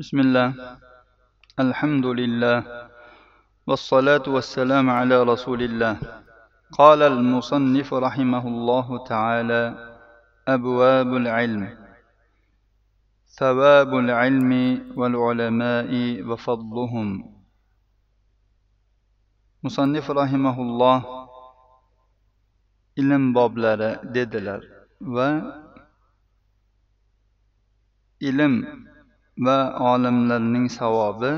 بسم الله. الحمد لله والصلاة والسلام على رسول الله. قال المصنف رحمه الله تعالى أبواب العلم. ثواب العلم والعلماء وفضلهم. مصنف رحمه الله ilm boblari dedilar va ilm va olimlarning savobi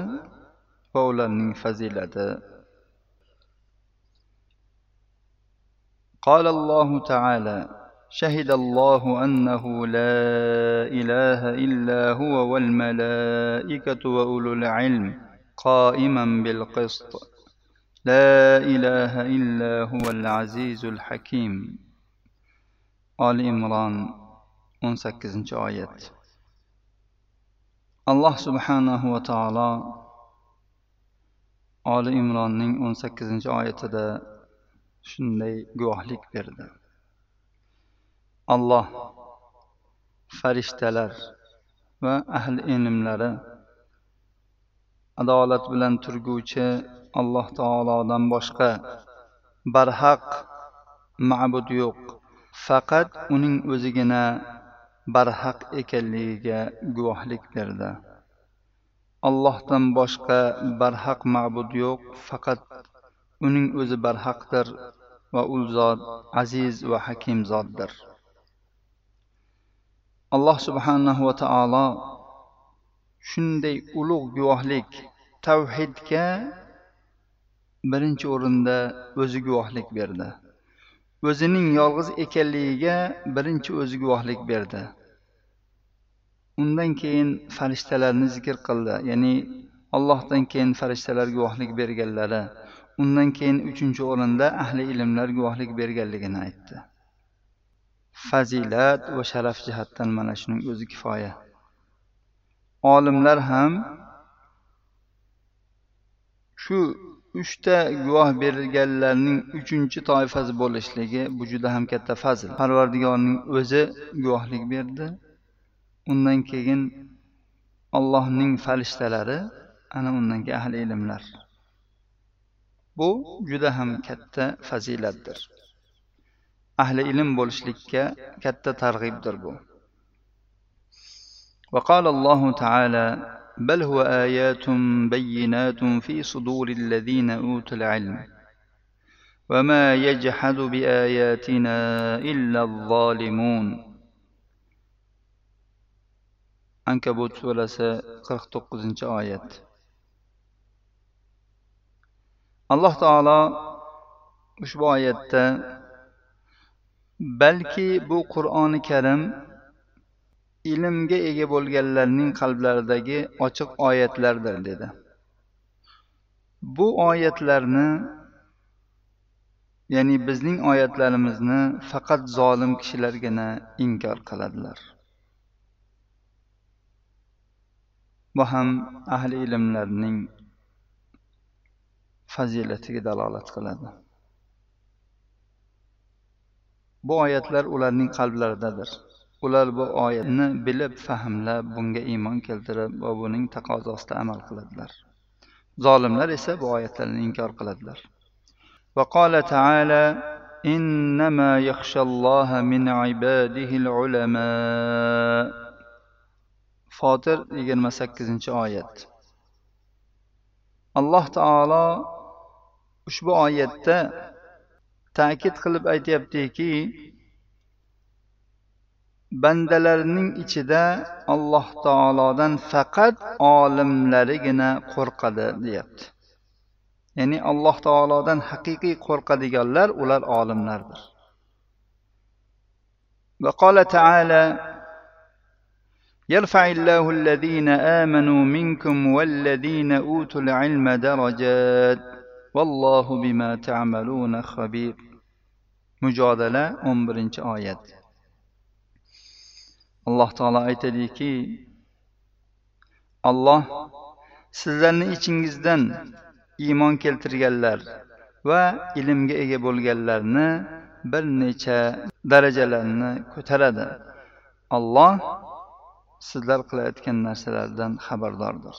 va ularning fazilati. قال الله تعالى شهد الله أنه لا إله إلا هو والملائكة وأولو العلم قائما بالقسط لا إله إلا هو العزيز الحكيم آل إمران 18 آيات alloh subhanahu va taolo oli imronning o'n sakkizinchi oyatida shunday guvohlik berdi. Alloh farishtalar va ahli ilmlari adolat bilan turguvchi alloh taolodan boshqa barhaq ma'bud yo'q. Faqat uning o'zigina barhaq ekanligiga guvohlik berdi. Allohdan boshqa barhaq ma'bud yo'q faqat uning o'zi barhaqdir va u zot aziz va hakim zotdir. Alloh subhanahu va taolo shunday ulug' guvohlik tavhidga birinchi o'rinda o'zi guvohlik berdi. O'zining yolg'iz ekanligiga birinchi o'zi guvohlik berdi. Undan keyin farishtalarni zikr qildi ya'ni allohdan keyin farishtalar guvohlik berganlari undan keyin uchinchi o'rinda ahli ilmlar guvohlik berganligini aytdi. Fazilat va sharaf jihatdan mana shuning o'zi kifoya. Olimlar ham shu uchta guvoh berganlarning uchinchi toifasi bo'lishligi bu juda ham katta fazl parvardigorning o'zi guvohlik berdi undan keyin allohning farishtalari ana undan keyin ahli ilmlar bu juda ham katta fazilatdir ahli ilm bo'lishlikka katta targ'ibdir bu وقال الله تعالى بل هو آيات بينات في صدور الذين أوتوا العلم. وما يجحد بآياتنا إلا الظالمون. عنكبوت ولا سورس قرختقزنش آيات الله تعالى وش آيات بلكي بو قرآن كريم ilmga ega bo'lganlarning qalblaridagi ochiq oyatlardir dedi. Bu oyatlarni ya'ni bizning oyatlarimizni faqat zolim kishilargina inkor qiladilar. Bu ham ahli ilmlarning fazilatiga dalolat qiladi. Bu oyatlar ularning qalblaridadir. ular bu oyatni bilib fahmlab bunga iymon keltirib va buning taqozosida amal qiladilar zolimlar esa bu oyatlarni inkor qiladilar وقال تعالى إنما يخشى الله من عباده العلماء fotir yigirma sakkizinchi oyat alloh taolo ushbu oyatda ta'kid qilib aytyaptiki bandalarning ichida alloh taolodan faqat olimlarigina qo'rqadi deyapti ya'ni alloh taolodan haqiqiy qo'rqadiganlar ular olimlardir وقال تعالى يرفع الله الذين آمنوا منكم والذين أوتوا العلم درجات والله بما تعملون خبير مجادلة 11 oyat alloh taolo aytadiki alloh sizlarni ichingizdan iymon keltirganlar va ilmga ega bo'lganlarni bir necha darajalarni ko'taradi. Alloh sizlar qilayotgan narsalardan xabardordir.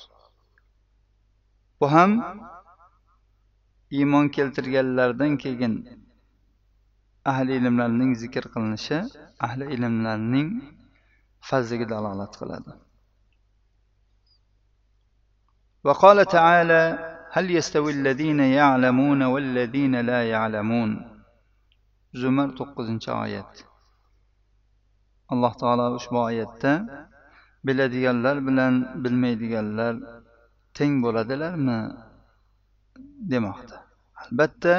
Bu ham iymon keltirganlardan keyin ahli ilmlarning zikr qilinishi ahli ilmlarning fazliga dalolat qiladi وقال تعالى هل يستوي الذين يعلمون والذين لا يعلمون zumar to'qqizinchi oyat alloh taolo ushbu oyatda biladiganlar bilan bilmaydiganlar teng bo'ladilarmi demoqda albatta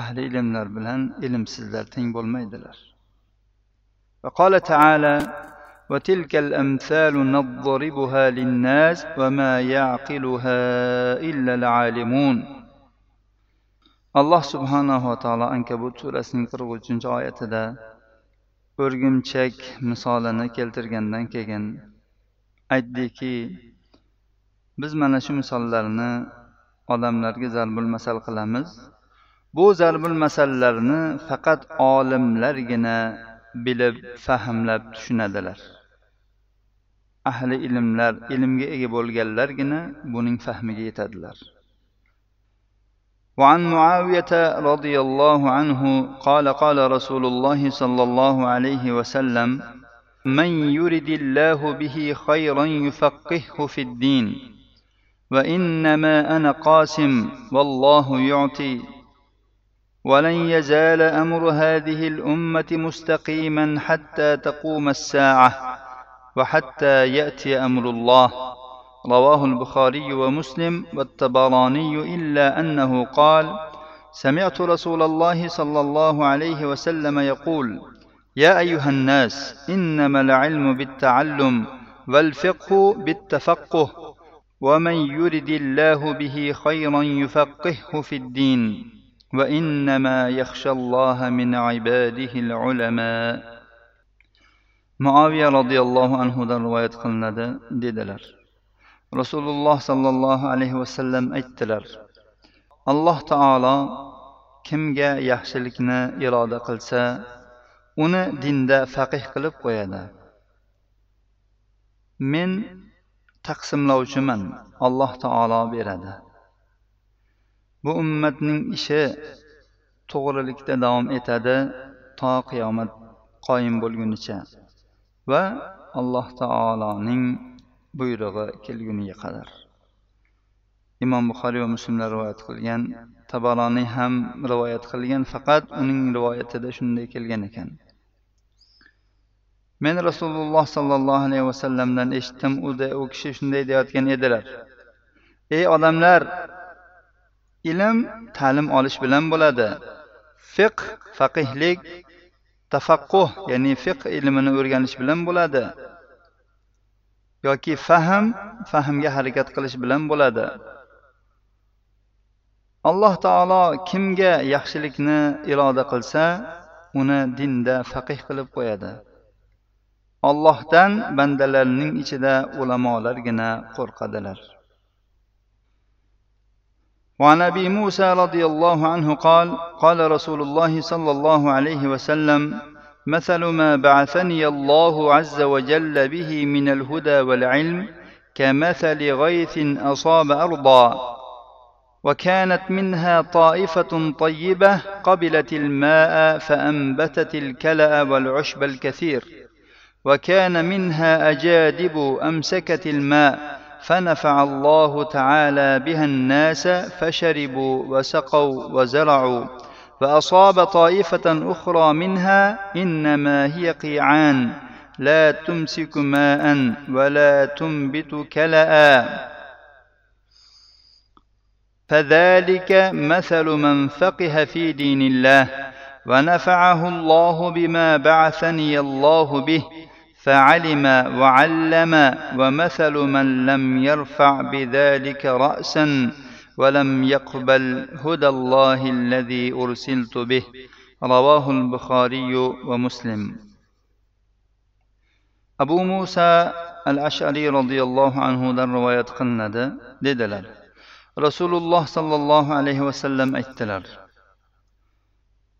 ahli ilmlar bilan ilmsizlar teng bo'lmaydilar وقال تعالى وتلك الأمثال نضربها للناس وما يعقلها إلا العالمون alloh subhanava taolo ankabut surasining qirq uchinchi oyatida o'rgimchak misolini keltirgandan keyin aytdiki biz mana shu misollarni odamlarga zarbul masal qilamiz bu zarbul masallarni faqat olimlargina bilib fahmlab tushunadilar ahli ilmlar ilmga ega bo'lganlargina buning fahmiga yetadilar وعن معاوية رضي الله عنه قال قال رسول الله صلى الله عليه وسلم من يرد الله به خيرا يفقهه في الدين وإنما أنا قاسم والله يعطي ولن يزال أمر هذه الأمة مستقيما حتى تقوم الساعة وحتى يأتي أمر الله. رواه البخاري ومسلم والطبراني إلا أنه قال سمعت رسول الله صلى الله عليه وسلم يقول يا أيها الناس إنما العلم بالتعلم والفقه بالتفقه ومن يرد الله به خيرا يفقهه في الدين. وإنما يخشى الله من عباده العلماء رضي الله عنه رواية قلنا dedilar rasululloh sollallohu alayhi vasallam aytdilar alloh taolo kimga yaxshilikni iroda qilsa uni dinda faqih qilib qo'yadi men taqsimlovchiman alloh taolo beradi bu ummatning ishi to'g'rilikda davom etadi to qiyomat qoyim bo'lgunicha va alloh taoloning buyrug'i kelguniga qadar. Imom buxoriy va muslimlar rivoyat qilgan tabaroniy ham rivoyat qilgan faqat uning rivoyatida shunday kelgan ekan. Men rasululloh sollallohu alayhi vasallamdan eshitdim u kishi shunday deyayotgan edilar. Ey odamlar ilm ta'lim olish bilan bo'ladi. Fiqh faqihlik tafaqquh ya'ni fiqh ilmini o'rganish bilan bo'ladi. Yoki fahm fahmga harakat qilish bilan bo'ladi. Alloh taolo kimga yaxshilikni iroda qilsa uni dinda faqih qilib qo'yadi. Ollohdan bandalarning ichida ulamolargina qo'rqadilar. وعن أبي موسى رضي الله عنه قال قال رسول الله صلى الله عليه وسلم مثل ما بعثني الله عز وجل به من الهدى والعلم كمثل غيث أصاب أرضا وكانت منها طائفة طيبة قبلت الماء فأنبتت الكلأ والعشب الكثير وكان منها أجادب أمسكت الماء فنفع الله تعالى بها الناس فشربوا وسقوا وزرعوا فأصاب طائفة أخرى منها إنما هي قيعان لا تمسك ماء ولا تنبت كلأ. فذلك مثل من فقه في دين الله ونفعه الله بما بعثني الله به فعلم وعلم ومثل من لم يرفع بذلك رأسا ولم يقبل هدى الله الذي أرسلت به. رواه البخاري ومسلم. أبو موسى الأشعري رضي الله عنه در رواية قلنده dedilar rasululloh sollallohu alayhi vasallam aytdilar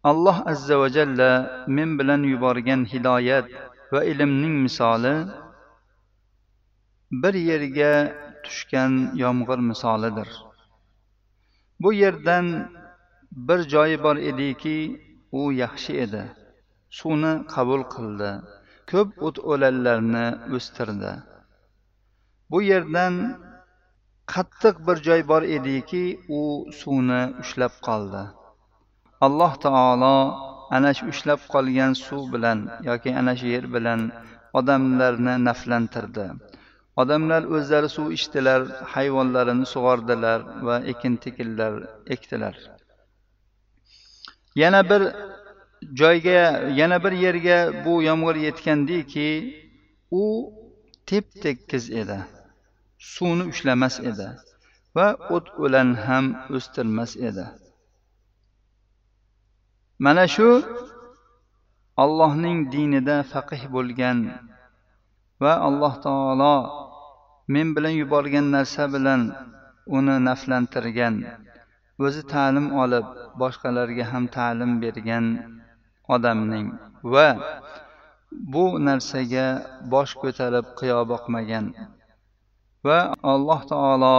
alloh azza va jalla men bilan yuborgan hidoyat va ilmning misoli bir yerga tushgan yomg'ir misolidir. Bu yerdan bir joyi bor ediki u yaxshi edi. Suvni qabul qildi. Ko'p o't o'lanlarni o'stirdi. Bu yerdan qattiq bir joy bor ediki u suvni ushlab qoldi. Alloh taolo ana shu ushlab qolgan suv bilan yoki ana shu yer bilan odamlarni naflantirdi. Odamlar o'zlari suv ichdilar hayvonlarini sug'ordilar va ekin tekinlar ekdilar. Yana bir joyga yana bir yerga bu yomg'ir yetgandiki u tep tekis edi. Suvni ushlamas edi va o't o'lan ham o'stirmas edi. Mana shu allohning dinida faqih bo'lgan va alloh taolo men bilan yuborgan narsa bilan uni naflantirgan o'zi ta'lim olib boshqalarga ham ta'lim bergan odamning va bu narsaga bosh ko'tarib qiyo boqmagan va alloh taolo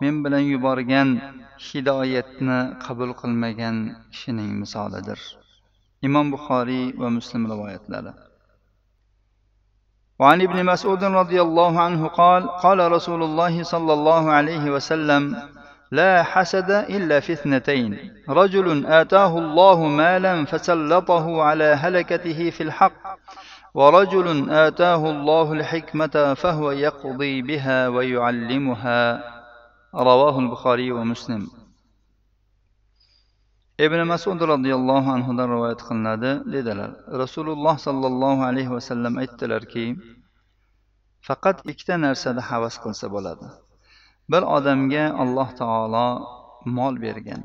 men bilan yuborgan hidoyatni qabul qilmagan kishining misolidir. Imom buxoriy va muslim rivoyatlari. وعن ابن مسعود رضي الله عنه قال قال رسول الله صلى الله عليه وسلم لا حسد إلا في اثنتين رجل آتاه الله مالا فسلطه على هلكته في الحق ورجل آتاه الله الحكمة فهو يقضي بها ويعلمها رواه البخاري ومسلم ibn masud roziyallohu anhudan rivoyat qilinadi dedilar rasululloh sollallohu alayhi vasallam aytdilarki faqat ikkita narsada havas qilsa bo'ladi bir odamga alloh taolo mol bergan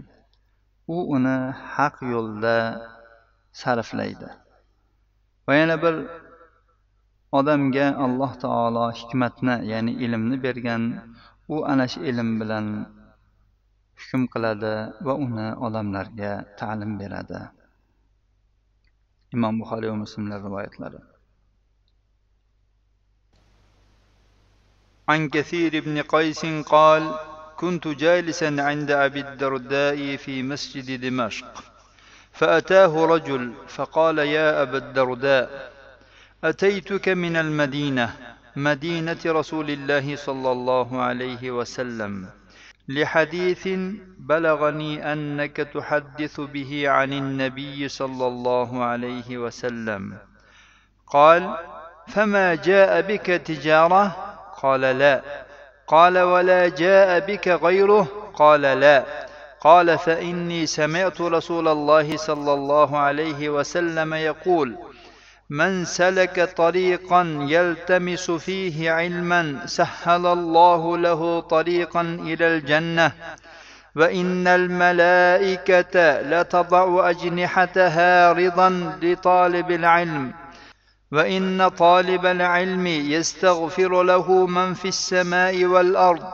u uni haq yo'lda sarflaydi va yana bir odamga alloh taolo hikmatni ya'ni ilmni bergan u ana shu ilm bilan hukm qiladi va uni odamlarga ta'lim beradi imom buxoriy va muslimlar rivoyatlari عن كثير بن قيس قال كنت جالسا عند ابي الدرداء في مسجد دمشق فاتاه رجل فقال يا ابا الدرداء اتيتك من المدينه مدينة رسول الله صلى الله عليه وسلم. لحديث بلغني أنك تحدث به عن النبي صلى الله عليه وسلم. قال فما جاء بك تجارة؟ قال لا. قال ولا جاء بك غيره؟ قال لا. قال فإني سمعت رسول الله صلى الله عليه وسلم يقول من سلك طريقا يلتمس فيه علما سهل الله له طريقا إلى الجنة. وإن الملائكة لتضع أجنحتها رضا لطالب العلم. وإن طالب العلم يستغفر له من في السماء والأرض.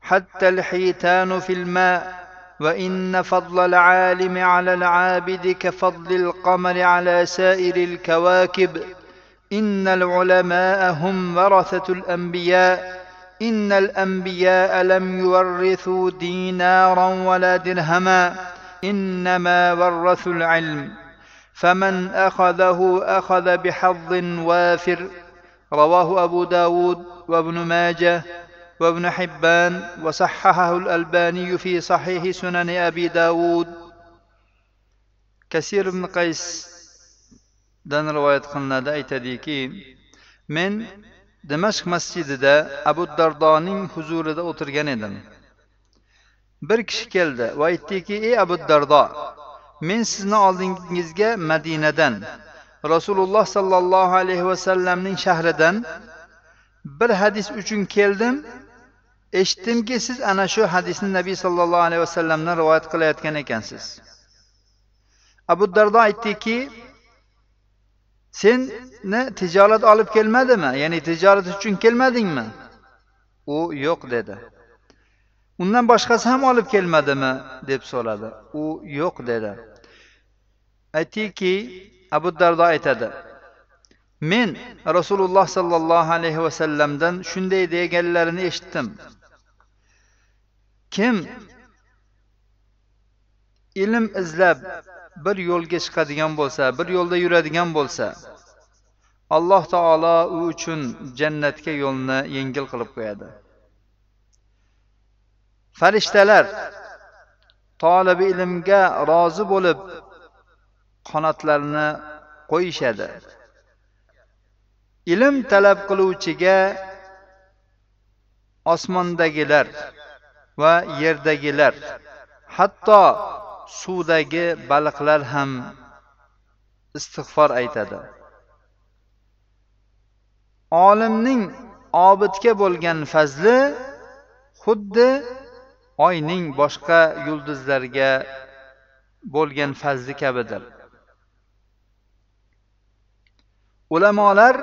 حتى الحيتان في الماء. وإن فضل العالم على العابد كفضل القمر على سائر الكواكب. إن العلماء هم ورثة الأنبياء. إن الأنبياء لم يورثوا دينارا ولا درهما. إنما ورثوا العلم. فمن أخذه أخذ بحظ وافر. رواه أبو داود وابن ماجه. وابن حبان وصححه الألباني في صحيح سنن أبي داود kasir ibn qaysdan rivoyat qilinadi aytadiki men dimashq masjidida abu dardoning huzurida o'tirgan edim bir kishi keldi va aytdiki ey abu dardo men sizni oldingizga madinadan rasululloh sollallohu alayhi vasallamning shahridan bir hadis uchun keldim eshitdimki siz ana shu hadisni nabiy sollallohu alayhi vasallamdan rivoyat qilayotgan ekansiz. Abu dardo aytdiki seni tijorat olib kelmadimi? Ya'ni tijorat uchun kelmadingmi? U yo'q dedi. Undan boshqasi ham olib kelmadimi? deb so'radi. U yo'q dedi. Aytdiki abu dardo aytadi men rasululloh sollallohu alayhi vasallamdan shunday deganlarini eshitdim. Kim? Ilm izlab bir yo'lga chiqadigan bo'lsa bir yo'lda yuradigan bo'lsa alloh taolo u uchun jannatga yo'lni yengil qilib qo'yadi. Farishtalar tolibi ilmga rozi bo'lib qanotlarini qo'yishadi. Ilm talab qiluvchiga osmondagilar va yerdagilar. Hatto suvdagi baliqlar ham istig'for aytadi. Olimning obidga bo'lgan fazli xuddi oyning boshqa yulduzlarga bo'lgan fazli kabidir. Ulamolar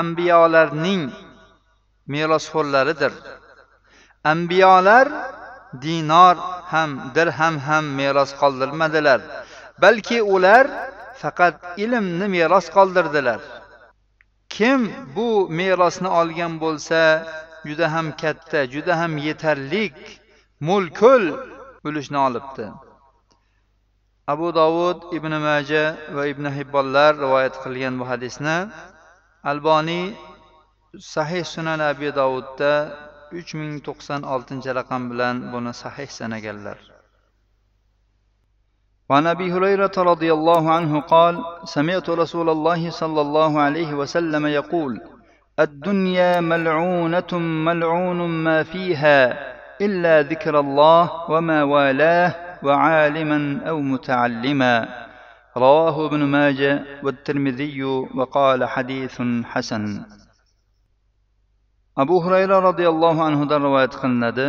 ambiyolarning merosxo'rlaridir ambiyolar dinor ham dirham ham meros qoldirmadilar. Balki ular faqat ilmni meros qoldirdilar. Kim bu merosni olgan bo'lsa juda ham katta juda ham yetarlik mulkul ulushni olibdi. Abu dovud ibn maja va ibn hibbonlar rivoyat qilgan bu hadisni alboniy sahih sunan abi dovudda uch ming to'qson oltinchi raqam bilan buni sahih sanaganlar. وعن ابي هريره رضي الله عنه قال سمعت رسول الله صلى الله عليه وسلم يقول الدنيا ملعونه ملعون ما فيها الا ذكر الله وما والاه وعالما أو متعلما رواه ابن ماجه والترمذي وقال حديث حسن abu hurayra roziyallohu anhudan rivoyat qilinadi.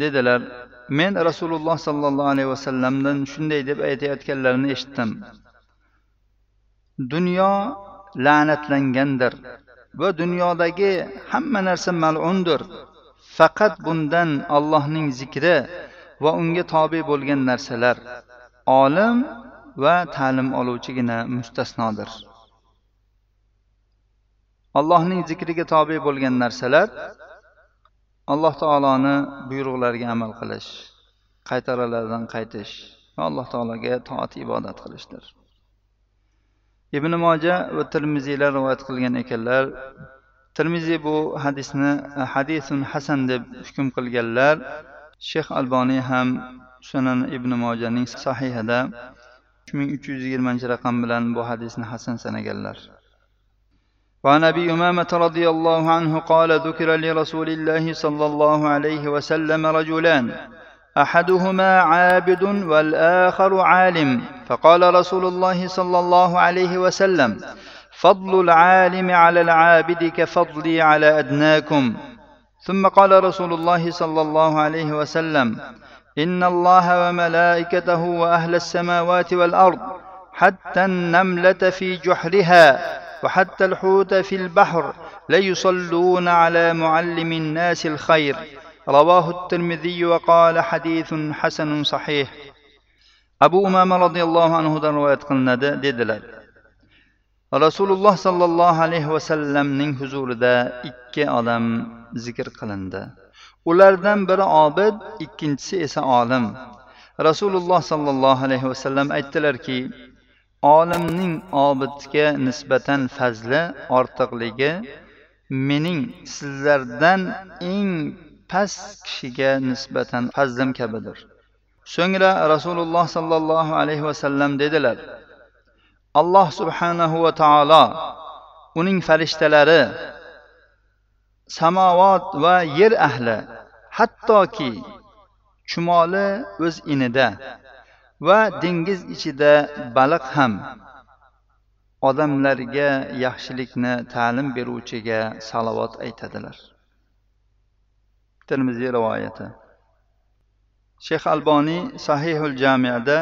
Dedilar men rasululloh sollallohu alayhi vasallamdan shunday deb aytayotganlarini eshitdim. Dunyo la'natlangandir va dunyodagi hamma narsa mal'undir. Faqat bundan allohning zikri va unga tobe bo'lgan narsalar olim va ta'lim oluvchigina mustasnodir. Allohning zikriga tobe bo'lgan narsalar alloh taoloni buyruqlariga amal qilish qaytaralardan qaytish va alloh taologa toat ibodat qilishdir. Ibn moja va termiziylar rivoyat qilgan ekanlar termiziy bu hadisni hadisun hasan deb hukm qilganlar shayx alboniy ham sunan ibn mojaning sahihida uch ming uch yuz yigirmanchi raqam bilan bu hadisni hasan sanaganlar. وعن أبي أمامة رضي الله عنه قال ذكر لرسول الله صلى الله عليه وسلم رجلان. أحدهما عابد والآخر عالم. فقال رسول الله صلى الله عليه وسلم فضل العالم على العابد كفضلي على أدناكم. ثم قال رسول الله صلى الله عليه وسلم إن الله وملائكته وأهل السماوات والأرض حتى النملة في جحرها وحتى الحوت في البحر ليصلون على معلم الناس الخير. رواه الترمذي وقال حديث حسن صحيح. أبو أمام رضي الله عنه دروات قلنا ديدل رسول الله صلى الله عليه وسلم من حزور دا إك آدم ذكر قلن دا ولردن بر عابد إكنتسي إسا عالم رسول الله صلى الله عليه وسلم أيتلر كي olimning obidga nisbatan fazli ortiqligi mening sizlardan eng past kishiga nisbatan fazlim kabidir. So'ngra rasululloh sollallohu alayhi vasallam dedilar alloh subhanahu va taolo uning farishtalari samovat va yer ahli hattoki chumoli o'z inida va dengiz ichida baliq ham. Odamlarga yaxshilikni ta'lim beruvchiga salovat aytadilar. Termiziy rivoyati. Shayx alboniy sahihul jamiyada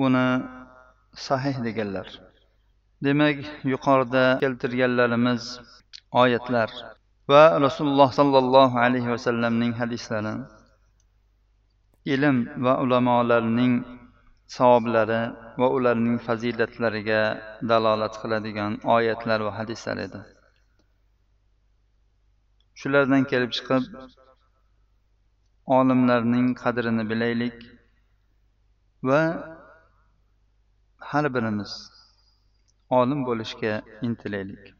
buni sahih deganlar. Demak yuqorida keltirganlarimiz oyatlar va rasululloh sollallohu alayhi vasallamning hadislari. Ilm va ulamolarning savoblari va ularning fazilatlariga dalolat qiladigan oyatlar va hadislar edi. Shulardan kelib chiqib olimlarning qadrini bilaylik va har birimiz olim bo'lishga intilaylik.